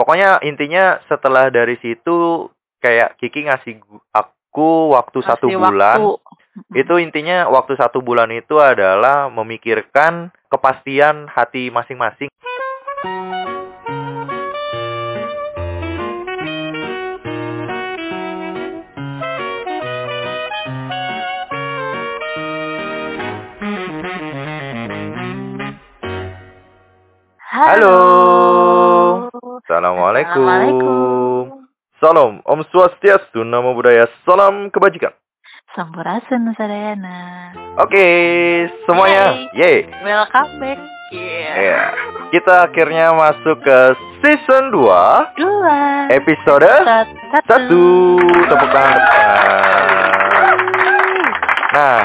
pokoknya intinya setelah dari situ kayak Kiki ngasih aku waktu satu Kasih bulan. Waktu. itu intinya waktu satu bulan itu adalah memikirkan kepastian hati masing-masing Assalamualaikum. Assalamualaikum. Salam Om Swastiastu Namo Buddhaya Salam kebajikan Sampurasun Sadayana. Oke semuanya Yeay Welcome back. Yeah. Iya. Kita akhirnya masuk ke season 2 Dua. Episode Sat- satu Tepuk tangan tepuk tangan. Nah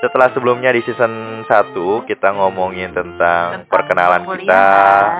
setelah sebelumnya di season 1 kita ngomongin tentang, Tentang perkenalan kita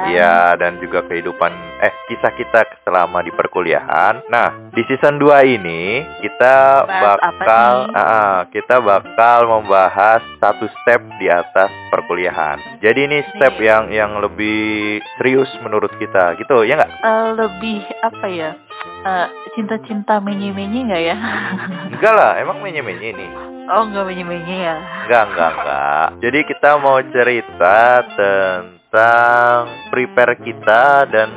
ya dan juga kehidupan eh kisah kita selama di perkuliahan. Nah, di season 2 ini kita Bahas bakal ah, kita bakal membahas satu step di atas perkuliahan. Jadi ini step Nih. yang yang lebih serius menurut kita gitu ya nggak? Eh, lebih apa ya? Eh, cinta-cinta menye-menye nggak ya? Enggak lah, emang menye-menye ini. oh nggak menye-menye ya? Enggak, enggak, enggak. Jadi kita mau cerita tentang prepare kita dan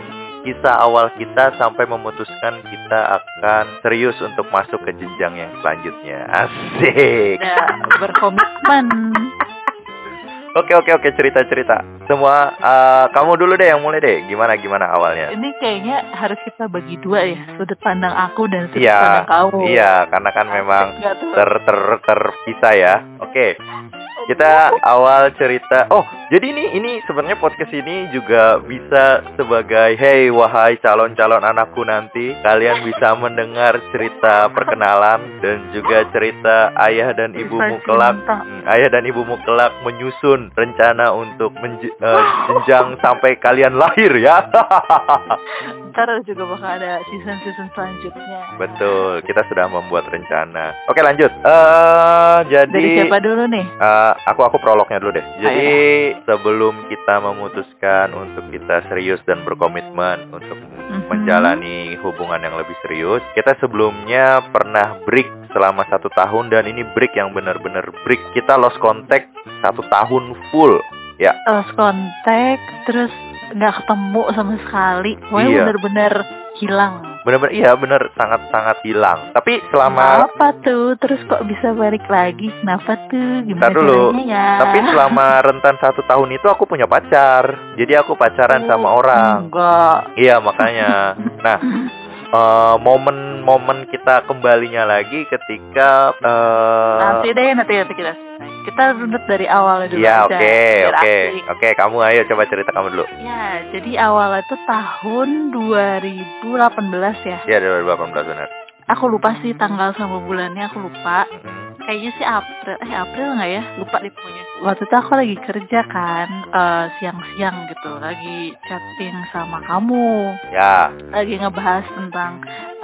kisah awal kita sampai memutuskan kita akan serius untuk masuk ke jenjang yang selanjutnya. Asik. Udah berkomitmen. Oke, oke, oke, cerita-cerita. Semua eh, kamu dulu deh yang mulai deh. Gimana gimana awalnya? Ini kayaknya harus kita bagi dua ya, sudut pandang aku dan sudut Iya. pandang kamu. Iya, karena kan memang ter ter terpisah ya. Oke. Kita awal cerita. Oh, jadi ini ini sebenarnya podcast ini juga bisa sebagai hey wahai calon-calon anakku nanti, kalian bisa mendengar cerita perkenalan dan juga cerita ayah dan ibumu kelak. Hmm, ayah dan ibumu kelak menyusun rencana untuk menje- eh, jenjang sampai kalian lahir ya. Ntar juga bakal ada season-season selanjutnya. Betul, kita sudah membuat rencana. Oke, lanjut. Eh jadi Dari siapa dulu nih? Eh, aku aku prolognya dulu deh. Jadi sebelum kita memutuskan untuk kita serius dan berkomitmen untuk Mhm. menjalani hubungan yang lebih serius, kita sebelumnya pernah break selama satu tahun dan ini break yang benar-benar break. Kita lost contact satu tahun full. Ya, Lost kontak, terus nggak ketemu sama sekali. Pokoknya Iya. bener-bener hilang. benar-benar iya benar sangat-sangat hilang. Tapi selama Apa tuh? Terus kok bisa balik lagi? Kenapa tuh? Gimana Ntar dulu. ya? tapi selama rentan satu tahun itu aku punya pacar. Jadi aku pacaran sama Oh, orang. Enggak. Iya makanya. Nah eh, momen-momen kita kembalinya lagi ketika eh, nanti deh, nanti nanti kita. Kita runut dari awal dulu ya oke oke oke. Kamu ayo coba cerita kamu dulu. Ya, jadi awalnya itu tahun 2018 ya. ya 2018 benar. Aku lupa sih tanggal sama bulannya, aku lupa. Kayaknya sih April, eh April nggak ya? Lupa deh pokoknya. Waktu itu aku lagi kerja kan, eh, siang-siang gitu, lagi chatting sama kamu, ya. Lagi ngebahas tentang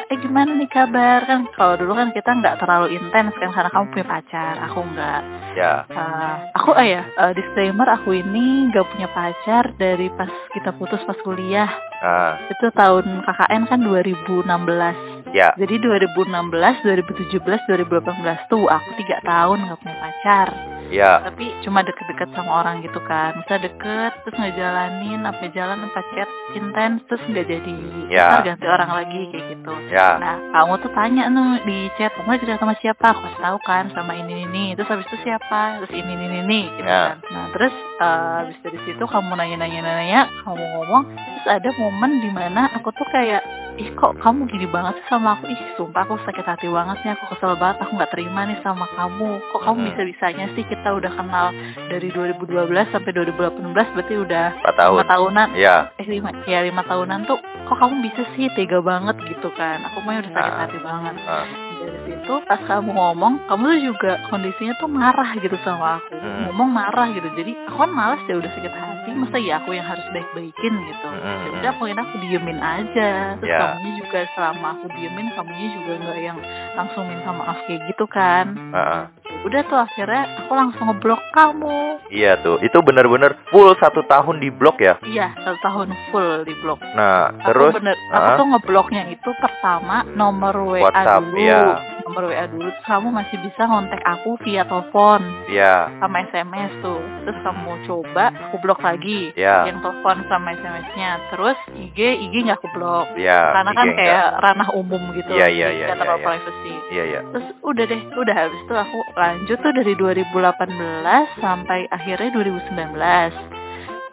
eh gimana nih kabar? Kan kalau dulu kan kita nggak terlalu intens kan karena kamu punya pacar aku nggak. Ya. Eh, aku eh ya eh, disclaimer aku ini nggak punya pacar dari pas kita putus pas kuliah. Ah. Itu tahun KKN kan 2016 ya. Jadi 2016 2017 2018 tuh aku tiga tahun nggak punya pacar ya tapi cuma deket-deket sama orang gitu kan. Bisa deket terus ngejalanin apa jalan chat intens terus nggak jadi. Ya. ntar ganti orang lagi kayak gitu. Ya nah kamu tuh tanya tuh di chat kamu cerita sama siapa? Aku tahu kan sama ini ini terus habis itu siapa? Terus ini ini ini gitu Ya. kan. Nah terus eh, habis dari situ kamu nanya nanya nanya kamu ngomong terus ada momen di mana aku tuh kayak ih kok kamu gini banget sih sama aku? Ih sumpah aku sakit hati banget nih. Aku kesel banget aku nggak terima nih sama kamu. Kok kamu Hmm. bisa bisanya sih kita udah kenal dari 2012 sampai 2018 berarti udah 4 tahun. lima tahunan. Ya eh lima ya lima tahunan tuh kok kamu bisa sih tega banget gitu kan? Aku mah udah sakit Ah. hati banget. Ah. dari situ pas kamu ngomong kamu tuh juga kondisinya tuh marah gitu sama aku. Hmm. ngomong marah gitu. Jadi aku kan malas ya udah sakit hati masa ya aku yang harus baik-baikin gitu Hmm. jadi aku aku diemin aja terus Ya. kamunya juga selama aku diemin kamunya juga nggak yang langsung minta maaf kayak gitu kan ah. udah tuh akhirnya aku langsung ngeblok kamu Iya tuh, itu bener-bener full satu tahun di blok ya. iya satu tahun full di blok Nah, aku terus bener aku ah. tuh ngebloknya itu pertama nomor WA WhatsApp, dulu iya. Nomor WA dulu terus kamu masih bisa ngontek aku via telepon. Ya, sama SMS tuh. Terus kamu coba aku blok lagi. Ya, yang telepon sama SMS-nya terus IG IG nggak aku blok. Ya. karena kan IG enggak. kayak ranah umum gitu. Iya, iya, iya, nggak iya, terlalu iya. privacy. Iya, iya. terus udah deh udah habis itu aku lanjut tuh dari 2018 sampai akhirnya 2019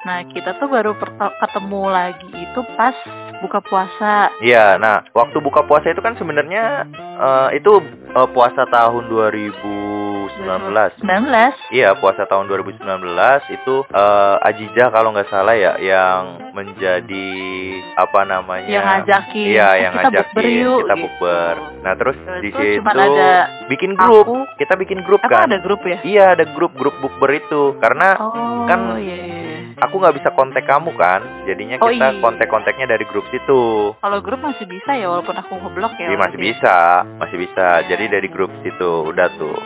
nah kita tuh baru ketemu lagi itu pas buka puasa Iya, nah waktu buka puasa itu kan sebenarnya eh, itu eh, puasa tahun 2019. 19 Iya, puasa tahun 2019 itu eh, Ajijah kalau nggak salah ya yang menjadi apa namanya? yang ngajakin Iya, "Eh, yang kita ngajakin bukber kita gitu. bukber. Nah, terus Terus di situ ada bikin grup. aku Kita bikin grup kan? ada grup ya Iya, ada grup-grup bukber itu. Karena oh kan iya, iya. Aku nggak bisa kontak kamu kan, jadinya Oh, kita iya. kontak-kontaknya dari grup situ. kalau grup masih bisa ya walaupun aku ngeblok ya Iya masih bisa, masih bisa. Jadi dari grup situ udah tuh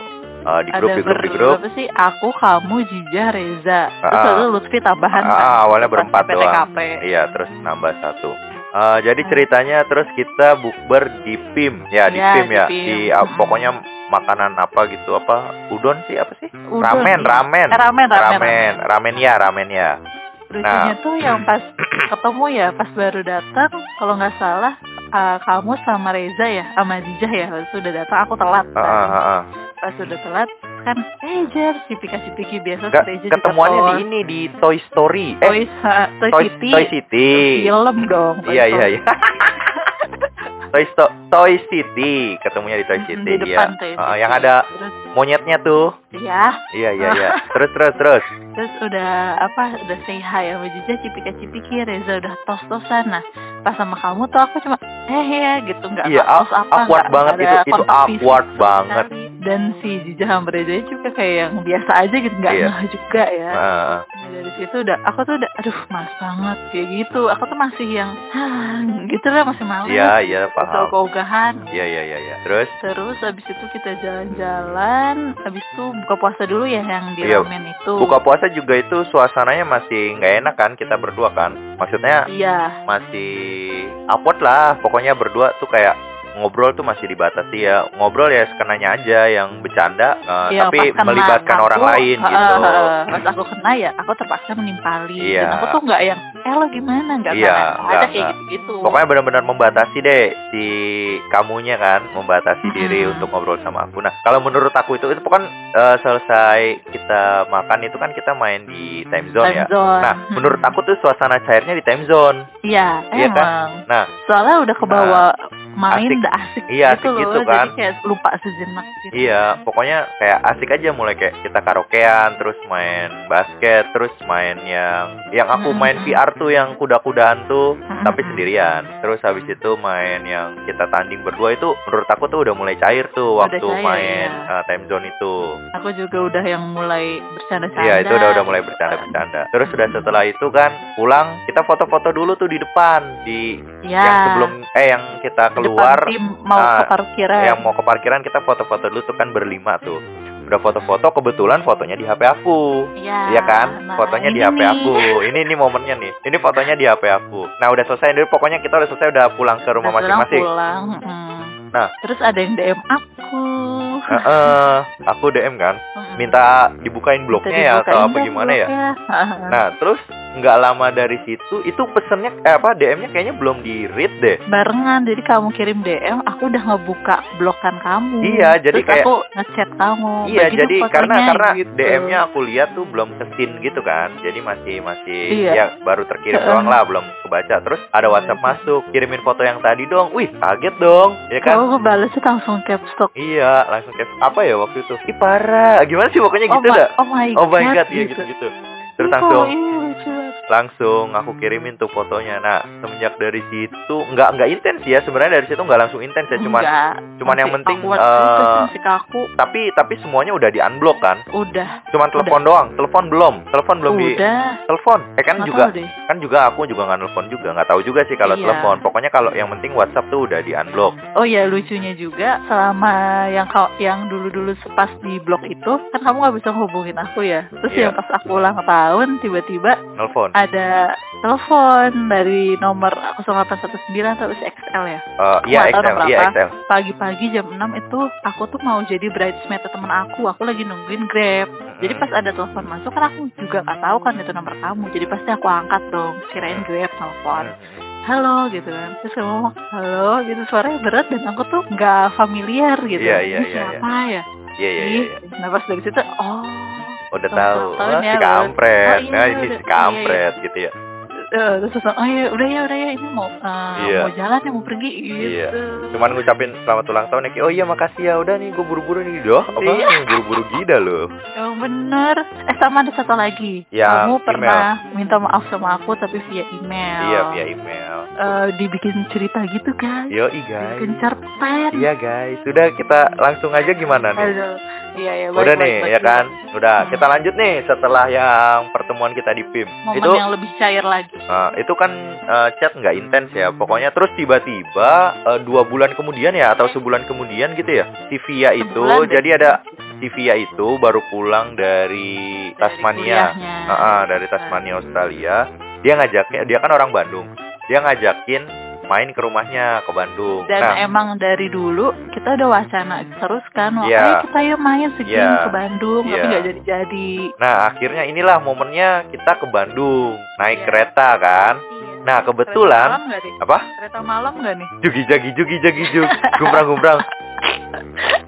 Eh, di grup ada di grup di grup. berapa sih aku kamu Jijah Reza terus Ah. ada Lutfi tambahan Ah, kan awalnya berempat doang. Iya, terus nambah satu. Eh, jadi ceritanya terus kita bukber di PIM, ya di Iya, PIM di ya, PIM. di ah, Mm-mm. pokoknya makanan apa gitu apa udon sih apa sih? Udon, ramen, iya. ramen, Eh, ramen, ramen, ramen, ramen ya, ramen ya. Lucunya Nah. tuh yang pas ketemu ya pas baru datang kalau nggak salah uh, kamu sama Reza ya sama Dijah ya pas udah datang aku telat kan. ah. pas udah telat kan eh Jar cipika cipiki biasa di ketemuannya di ini di Toy Story, eh Toy, ha, Toy, Toy, City Toy City. film dong Toy Iya iya iya. Toy, Sto- Toy City, ketemunya di Toy City di ya. depan Toy Ah, City. yang ada terus monyetnya tuh. ya Iya iya iya. Terus terus terus. terus udah apa udah say hi sama Jija cipika cipiki Reza udah tos tosan nah pas sama kamu tuh aku cuma eh ya gitu nggak Iya, tos apa awkward banget itu, itu awkward banget. sekali. Dan si Jija sama Reza juga kayak yang biasa aja gitu nggak Iya. ngeh juga ya Ah, Nah, dari situ udah aku tuh udah aduh mas banget kayak gitu aku tuh masih yang gitu lah masih malas Iya iya Soal paham. keogahan Iya iya iya iya. Terus terus abis itu kita jalan-jalan abis itu buka puasa dulu ya yang di Iya, ramen itu buka puasa juga itu suasananya masih nggak enak kan kita berdua kan. Maksudnya iya masih awkward lah. Pokoknya berdua tuh kayak ngobrol tuh masih dibatasi ya. Ngobrol ya sekenanya aja yang bercanda eh, Iya, tapi melibatkan aku, orang lain eh, gitu. eh, pas aku kena ya aku terpaksa menimpali Iya. dan aku tuh nggak yang eh lo gimana nggak Iya, nggak, ada kayak gitu gitu Pokoknya benar-benar membatasi deh si kamunya kan, membatasi Mm-mm. diri untuk ngobrol sama aku. Nah, kalau menurut aku itu itu pokoknya eh, selesai kita makan itu kan kita main di time zone ya. time zone Nah, Hmm. menurut aku tuh suasana cairnya di time zone. iya Iya kan? emang Nah, soalnya udah kebawa main asik. udah asik Iya, gitu asik loh gitu kan. jadi kayak lupa sejenak gitu iya, pokoknya kayak asik aja mulai kayak kita karaokean, terus main basket, terus main yang yang aku main Mm-mm. VR tuh yang kuda-kudaan tuh, Mm-mm. tapi sendirian. Terus habis itu main yang kita tanding berdua itu menurut aku tuh udah mulai cair tuh Udah waktu cair, main iya. uh, time zone itu. aku juga udah yang mulai bercanda-canda Iya, itu udah udah mulai bercanda-bercanda. Terus udah setelah itu kan pulang, kita foto-foto dulu tuh di depan di Iya. yang sebelum eh yang kita keluar depan tim mau ah, ke parkiran yang mau ke parkiran kita foto-foto dulu tuh kan berlima tuh. Udah foto-foto kebetulan fotonya di HP aku. Iya, Iya kan? nah, fotonya di HP nih. aku. Ini ini momennya nih. Ini fotonya di HP aku. Nah, udah selesai dulu pokoknya kita udah selesai udah pulang ke rumah masing-masing. pulang, mm. Nah. terus ada yang DM aku Heeh, aku DM kan, minta dibukain blognya ya atau apa gimana ya. Nah, Nah, terus nggak lama dari situ itu pesennya eh, apa DM-nya kayaknya belum di read deh. barengan jadi kamu kirim DM aku udah ngebuka blokan kamu Iya, jadi terus kayak- aku ngechat kamu Iya, bagi jadi karena karena gitu. DM-nya aku lihat tuh belum kesin gitu kan. Jadi masih masih Iya. ya baru terkirim doang lah, belum kebaca. Terus ada WhatsApp Iya. masuk, kirimin foto yang tadi dong. Wih, kaget dong. Ya kan? kamu ngebalesnya langsung caps lock Iya, langsung kayak apa ya waktu itu? Ih, parah. Gimana sih pokoknya gitu oh, my, dah. oh my Oh my god, iya gitu. gitu-gitu. Terus Ih, kok langsung banget. Langsung aku kirimin tuh fotonya. Nah, semenjak dari situ nggak nggak intens ya sebenarnya dari situ nggak langsung intens ya, cuman Enggak. cuman yang penting, eh, sih, masih kaku. tapi tapi semuanya udah di unblock kan? Udah. Cuman telepon doang, telepon belum, telepon belum di Udah. telepon. Eh kan Nggak juga deh. kan juga aku juga nggak nelfon juga nggak tahu juga sih kalau Iya. telepon. Pokoknya kalau yang penting WhatsApp tuh udah di unblock. Oh ya lucunya juga selama yang kau yang dulu-dulu pas di blog itu kan kamu nggak bisa hubungin aku ya. Terus Iya. yang pas aku ulang tahun tiba-tiba Nelfon. Ada telepon dari nomor 0819 atau XL ya. Eh, iya XL, nomor iya. XL. Pagi-pagi jam 6 itu aku tuh mau jadi bridesmaid temen aku. Aku lagi nungguin Grab. Jadi pas ada telepon masuk kan aku juga nggak tahu kan itu nomor kamu. Jadi pasti aku angkat dong. Kirain Grab telepon. Halo gitu kan. Terus kamu ngomong halo gitu suaranya berat dan aku tuh nggak familiar gitu. Iya, iya, Ini iya, siapa ya? Iya iya iya. Iya. Nah pas dari situ oh Udah tahu. ya, si kampret. Oh, iya, nah, ini udah- si iya, kampret gitu ya. eh, terus langsung, oh ya udah ya udah ya ini mau eh, Iya. mau jalan ya mau pergi gitu. Iya. Cuman ngucapin selamat ulang tahun ya. Oh iya makasih ya. Udah nih gue buru-buru nih. Doh, apa Iya. buru-buru gida loh. Yang bener. Eh sama ada satu lagi. Yang Kamu email. pernah minta maaf sama aku tapi via email. Iya via email. Eh, dibikin cerita gitu kan? Yo guys. Dibikin cerpen. Iya guys. Sudah kita langsung aja gimana nih? Aduh. Iya iya. Udah baik, nih baik, ya baik. kan. Udah Hmm. kita lanjut nih setelah yang pertemuan kita di PIM. Momen itu yang lebih cair lagi. Nah, itu kan eh, chat nggak intens ya. Pokoknya terus tiba-tiba eh, dua bulan kemudian ya atau sebulan kemudian gitu ya. Si Via itu Sebulan deh. jadi ada si Via itu baru pulang dari Tasmania. kuliahnya. Ah, ah, dari Tasmania Australia. Dia ngajaknya dia kan orang Bandung. Dia ngajakin main ke rumahnya ke Bandung. Dan nah, emang dari dulu kita udah wacana terus kan, wah, Iya. ayo kita yuk main segini Iya. ke Bandung, tapi Iya. nggak jadi-jadi. nah akhirnya inilah momennya kita ke Bandung naik Iya. kereta kan. Nah, kebetulan- Kereta malam? Apa? Kereta malam nggak nih? Jugi jagi jugi jagi jug gumbrang gumbrang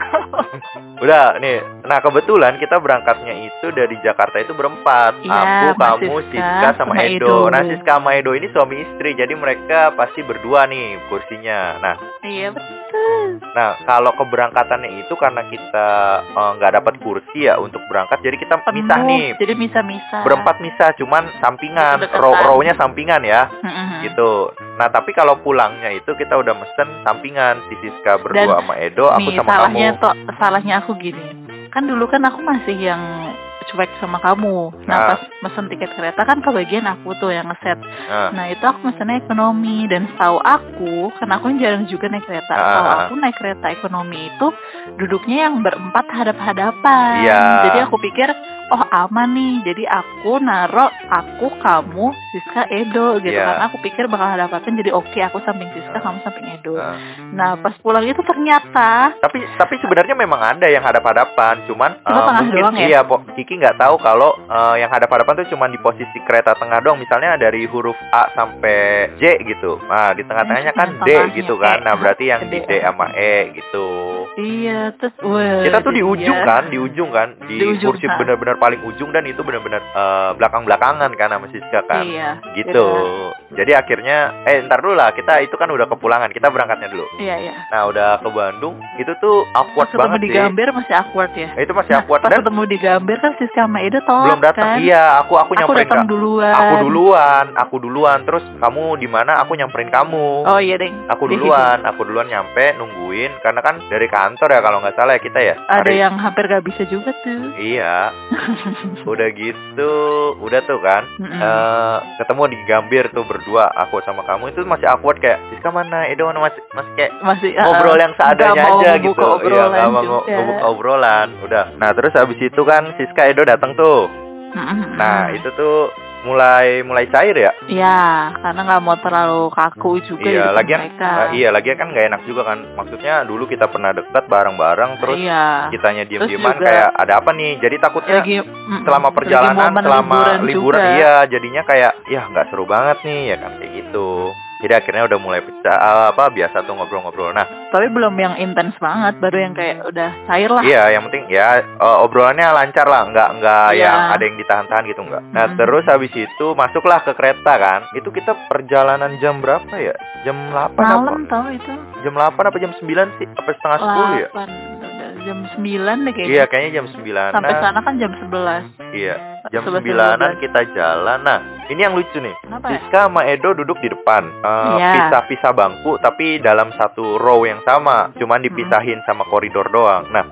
Udah nih, nah kebetulan kita berangkatnya itu dari Jakarta itu berempat. Iya, Aku, kamu, Siska, Siska sama sama Edo. Edo. Nah Siska sama Edo ini suami istri, jadi mereka pasti berdua nih kursinya. Nah, iya betul. nah kalau keberangkatannya itu karena kita eh, nggak dapat kursi ya untuk berangkat, jadi kita misah Penuh, nih. Jadi misah-misah. Berempat misah, cuman sampingan, Berdekatan. row row-nya sampingan ya, Mm-mm. gitu. Nah tapi kalau pulangnya itu kita udah mesen sampingan, si Siska berdua Dan sama Edo, aku Nih, sama salahnya kamu. toh salahnya aku gini. Kan dulu kan aku masih yang cuek sama kamu. Nah, Ah. pas mesen tiket kereta kan kebagian aku tuh yang ngeset. Nah, Nah, itu aku mesennya ekonomi dan setahu aku, karena aku kan jarang juga naik kereta. Ah, Setahu ah, aku naik kereta ekonomi itu duduknya yang berempat hadap-hadapan. Iya. Jadi aku pikir, oh aman nih. Jadi aku naro aku, kamu, Siska, Edo gitu. Iya. Karena aku pikir bakal hadap-hadapan jadi oke aku samping Siska, kamu samping Edo. nah. Nah, pas pulang itu ternyata Tapi tapi sebenarnya memang ada yang hadap-hadapan, cuman Cuma eh, tengah mungkin doang ya? iya, po- Kiki nggak tahu kalau eh, yang hadap-hadapan tuh cuman di posisi kereta tengah doang. Misalnya dari huruf A sampai J gitu. Nah, di tengah-tengahnya kan D gitu kan. E. Nah, berarti yang di D. Sama E gitu. iya terus Kita tuh di ujung ya. kan, di ujung kan, di, Di ujung, kursi benar-benar paling ujung dan itu benar-benar eh, belakang-belakangan kan sama Siska kan. Iya. Gitu. Jadi akhirnya eh ntar dulu lah, kita itu kan udah kepulangan, kita berangkatnya dulu. Iya, iya. Nah, udah ke Bandung, itu tuh awkward Pas ketemu banget di. Gambir masih awkward ya. Nah, itu masih Nah, awkward pas dan ketemu di Gambir kan Siska sama Edo telat belum datang. kan. Iya, aku aku Aku nyamperin Kak. duluan. Aku duluan, aku duluan. Terus kamu di mana? Aku nyamperin kamu. Oh iya deng. Aku Di duluan, aku duluan nyampe nungguin karena kan dari kantor ya kalau nggak salah ya kita ya. Ada Hari- yang hampir gak bisa juga tuh. Iya, udah gitu, udah tuh kan. Eh ketemu di Gambir tuh berdua aku sama kamu itu masih awkward kayak Siska mana Edo mana masih masih kayak masih ngobrol uh, yang seadanya aja gitu. Iya, nggak mau ngebuka obrolan. Udah. Nah, terus habis itu kan Siska Edo datang tuh. Nah, itu tuh mulai mulai cair ya. Ya, karena nggak mau terlalu kaku juga iya, depan lagian mereka. eh, iya, lagian kan nggak enak juga kan. Maksudnya dulu kita pernah dekat bareng-bareng terus iya. kitanya diem-dieman kayak ada apa nih. Jadi takutnya lagi selama lagi perjalanan, selama liburan liburan, juga. iya, jadinya kayak ya nggak seru banget nih ya kan kayak gitu. Jadi akhirnya udah mulai pecah eh, apa biasa tuh ngobrol-ngobrol. Nah, Tapi belum yang intens banget, baru yang kayak udah cair lah. Iya, yang penting ya eh, obrolannya lancar lah, nggak nggak Iya. yang ada yang ditahan-tahan gitu nggak. Nah Mm-mm. terus habis itu masuklah ke kereta kan. Itu kita perjalanan jam berapa ya? Jam 8 apa? Malam tahu itu. Jam 8 apa jam 9 sih? Apa setengah 10 ya? Jam 9 deh kayaknya. Iya, kayaknya jam 9 Sampai sana kan jam 11. Iya, jam 11, 9 kita jalan. Nah, ini yang lucu nih. Kenapa ya? Siska sama Edo duduk di depan, Eh, Iya. pisah-pisah bangku, tapi dalam satu row yang sama, cuman dipisahin sama koridor doang. Nah,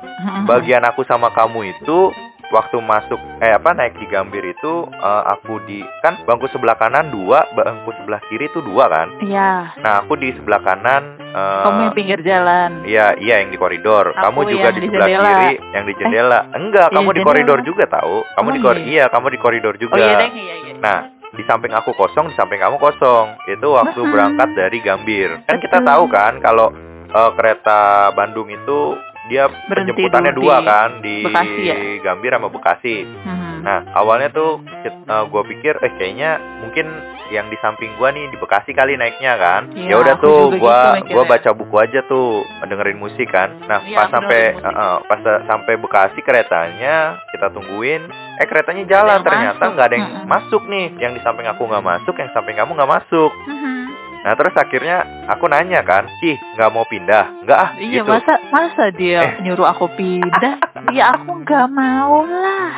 bagian aku sama kamu itu waktu masuk eh apa naik di Gambir itu eh, aku di kan bangku sebelah kanan dua, bangku sebelah kiri itu dua kan. Iya. Nah, aku di sebelah kanan. eh, Kamu yang pinggir jalan. Iya, iya yang di koridor. Aku kamu juga di di sebelah jendela. kiri, yang di jendela. Enggak, Iya, kamu di jendela. koridor juga tahu. Kamu Oh, di koridor. iya. Iya, kamu di koridor juga. Oh iya deh, iya iya. Nah, di samping aku kosong, di samping kamu kosong. Itu waktu berangkat dari Gambir. Kan kita tahu kan kalau eh, kereta Bandung itu dia Berhenti penjemputannya dua kan di Bekasi ya? Gambir sama Bekasi. Mhm. Nah, awalnya tuh gue pikir eh kayaknya mungkin yang di samping gua nih di Bekasi kali naiknya kan. Iya, ya udah tuh gua gitu gua baca buku aja tuh dengerin musik kan. Nah, Iya, pas sampai uh, uh, pas sa- sampai Bekasi keretanya kita tungguin eh keretanya jalan yang ternyata nggak ada yang Mm-mm. masuk nih. Yang di samping aku nggak masuk, yang samping kamu nggak masuk. Mhm. Nah, terus akhirnya aku nanya kan, "Ih, nggak mau pindah?" "Nggak ah." Iya gitu. masa masa dia Eh. nyuruh aku pindah? ya aku nggak mau lah.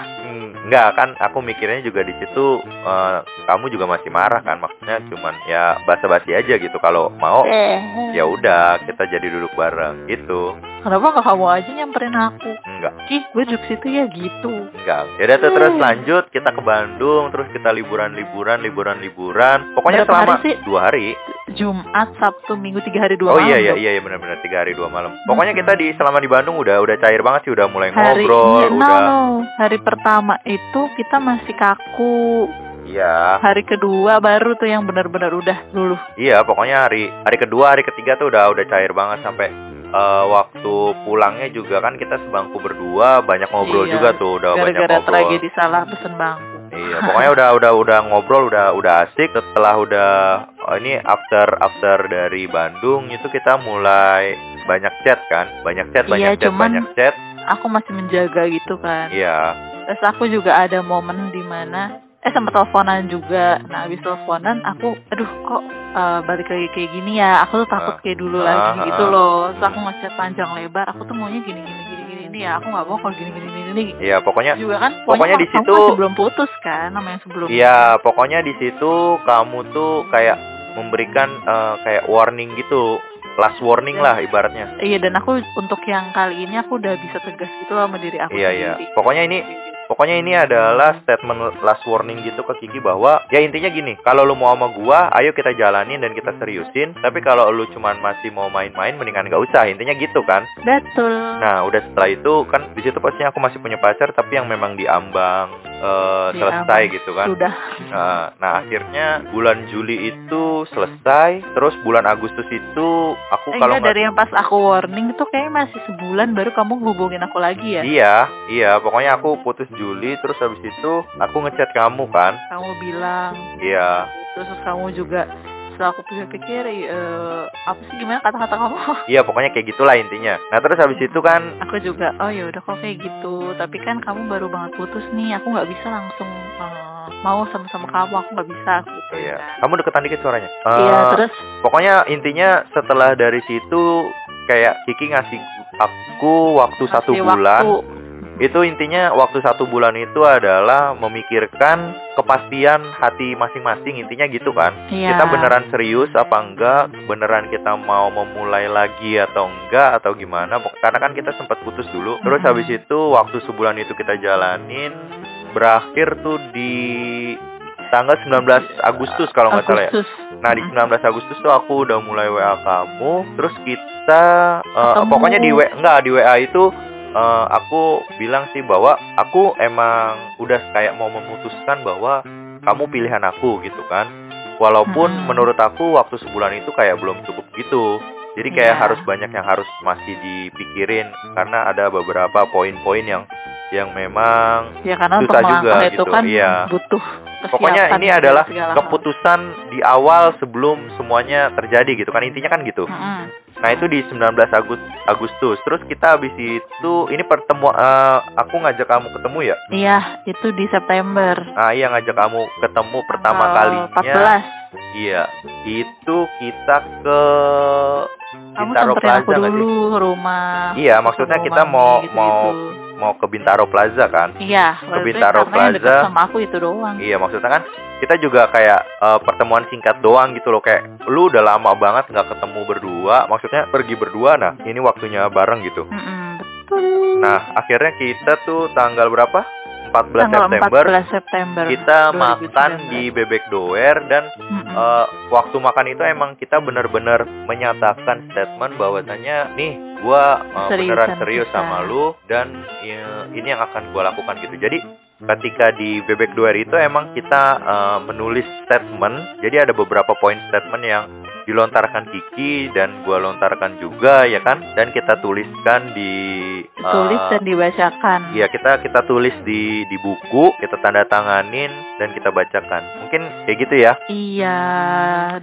Enggak kan aku mikirnya juga di situ eh, kamu juga masih marah kan maksudnya cuman ya basa-basi aja gitu kalau mau Eh. ya udah kita jadi duduk bareng gitu Kenapa nggak kamu aja nyamperin aku? enggak Ih, gue duduk situ ya gitu. enggak ya udah terus lanjut kita ke Bandung terus kita liburan liburan liburan liburan pokoknya Berapa selama hari sih? dua hari Jumat, Sabtu, Minggu tiga hari dua oh malam. iya iya dong. iya iya benar-benar tiga hari dua malam pokoknya kita di selama di Bandung udah udah cair banget sih udah mulai Hari ngobrol iya, no, udah no. Hari pertama itu kita masih kaku. iya Hari kedua baru tuh yang benar-benar udah luluh. Iya, pokoknya hari hari kedua, hari ketiga tuh udah udah cair banget sampai eh, waktu pulangnya juga kan kita sebangku berdua banyak ngobrol Iya, juga tuh, udah banyak Gara-gara ngobrol. tragedi salah pesen bangku. Iya, pokoknya udah udah udah ngobrol, udah udah asik. Setelah udah oh, ini after after dari Bandung itu kita mulai banyak chat kan, banyak chat, banyak Iya, chat, cuman- banyak chat. Aku masih menjaga gitu kan. Iya, Terus aku juga ada momen di mana eh sempat teleponan juga. Nah, habis teleponan aku aduh kok eh, balik lagi kayak gini ya. Aku tuh takut Ah. kayak dulu Ah, lagi ah, gitu ah. loh. Terus aku ngechat panjang lebar. Aku tuh maunya gini gini nih ya. Aku nggak mau kalau gini gini gini nih. iya pokoknya Juga kan pokoknya di kamu situ- masih belum putus kan sama yang sebelumnya. Iya, pokoknya di situ kamu tuh kayak memberikan eh, kayak warning gitu, last warning lah ibaratnya. Iya dan aku untuk yang kali ini aku udah bisa tegas gitu sama diri aku Iya, iya. Pokoknya ini pokoknya ini adalah statement last warning gitu ke Kiki bahwa ya intinya gini, kalau lu mau sama gua, ayo kita jalanin dan kita seriusin. Tapi kalau lu cuman masih mau main-main, mendingan gak usah. Intinya gitu kan. Betul. Nah, udah setelah itu kan di situ pastinya aku masih punya pacar, tapi yang memang diambang eh, Di selesai gitu kan. Sudah. Nah, nah, akhirnya bulan Juli itu selesai, terus bulan Agustus itu aku Eh, kalau nggak dari yang pas aku warning itu kayaknya masih sebulan baru kamu hubungin aku lagi ya. Iya, iya, pokoknya aku putus Juli, terus habis itu aku ngechat kamu kan, Kamu bilang iya, terus kamu juga setelah aku pikir-pikir eh, apa sih gimana kata-kata kamu iya, pokoknya kayak gitulah intinya. Nah, terus habis itu kan, aku juga oh ya udah kok kayak gitu tapi kan kamu baru banget putus nih aku nggak bisa langsung eh, mau sama-sama kamu aku nggak bisa gitu iya, kan. kamu deketan dikit suaranya. iya Eh, terus pokoknya intinya setelah dari situ kayak Kiki ngasih aku waktu satu kasih bulan. waktu. Itu intinya waktu satu bulan itu adalah memikirkan kepastian hati masing-masing intinya gitu kan. Iya. Kita beneran serius apa enggak? Beneran kita mau memulai lagi atau enggak atau gimana? Karena kan kita sempat putus dulu. Terus Mhm. habis itu waktu sebulan itu kita jalanin berakhir tuh di tanggal 19 Agustus kalau nggak salah ya. Nah di Mhm. 19 Agustus tuh aku udah mulai WA kamu, terus kita Ketemu. pokoknya di WA enggak di WA itu eh, aku bilang sih bahwa aku emang udah kayak mau memutuskan bahwa kamu pilihan aku gitu kan. Walaupun Mhm. menurut aku waktu sebulan itu kayak belum cukup gitu. Jadi kayak Iya. harus banyak yang harus masih dipikirin karena ada beberapa poin-poin yang yang memang ya karena susah juga itu gitu, kan iya. butuh Pokoknya ini adalah hal. keputusan di awal sebelum semuanya terjadi gitu kan intinya kan gitu. Mm-mm. Nah itu di 19 Agus- Agustus. Terus kita habis itu ini pertemuan eh, aku ngajak kamu ketemu ya. iya itu di September Nah iya ngajak kamu ketemu pertama Tanggal kalinya. 14 Iya itu kita ke Kamu aku Plaza sih? dulu rumah. Iya, maksudnya aku kita mau- gitu-gitu. mau- mau ke Bintaro Plaza kan? Iya, itu Bintaro karena yang deket Plaza. sama aku itu doang. Iya, maksudnya kan kita juga kayak eh, pertemuan singkat doang gitu loh kayak lu udah lama banget nggak ketemu berdua, maksudnya pergi berdua. Nah, ini waktunya bareng gitu. Mm-mm, betul. Nah, akhirnya kita tuh tanggal berapa? 14 Tanggal September 14 September. kita 2019. makan di Bebek Doer dan Mm-mm. eh, waktu makan itu emang kita bener-bener menyatakan statement bahwasanya nih gua eh, Seriusan beneran serius kita. sama lu dan ya, ini yang akan gua lakukan gitu. Jadi ketika di Bebek Doer itu emang kita eh, menulis statement. Jadi ada beberapa poin statement yang dilontarkan Kiki dan gua lontarkan juga ya kan dan kita tuliskan di eh, Tulis dan dibacakan. Iya kita kita tulis di di buku, kita tanda tanganin dan kita bacakan. Mungkin kayak gitu ya. Iya,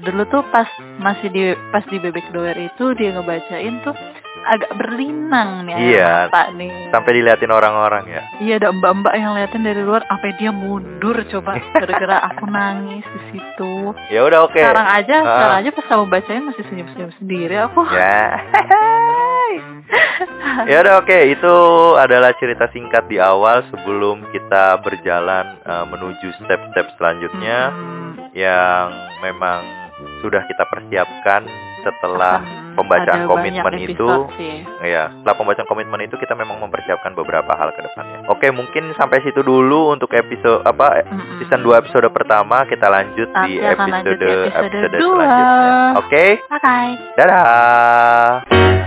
dulu tuh pas masih di pas di bebek doer itu dia ngebacain tuh agak berlinang nih Iya. mata nih. Sampai diliatin orang-orang ya. Iya ada mbak-mbak yang liatin dari luar, apa dia mundur coba gara-gara aku nangis di situ. Ya udah oke. Sekarang aja, Ah. sekarang aja pas kamu bacain masih senyum-senyum sendiri aku. Ya. ya udah oke, itu adalah cerita singkat di awal sebelum kita berjalan eh, menuju step-step selanjutnya Hmm, yang memang sudah kita persiapkan setelah akan pembacaan komitmen itu episode sih. Ya, setelah pembacaan komitmen itu kita memang mempersiapkan beberapa hal ke depannya. Oke, mungkin sampai situ dulu untuk episode apa Mm-mm. season 2 episode pertama kita lanjut Nanti di akan lanjut episode episode selanjutnya. Oke, Bye-bye. dadah.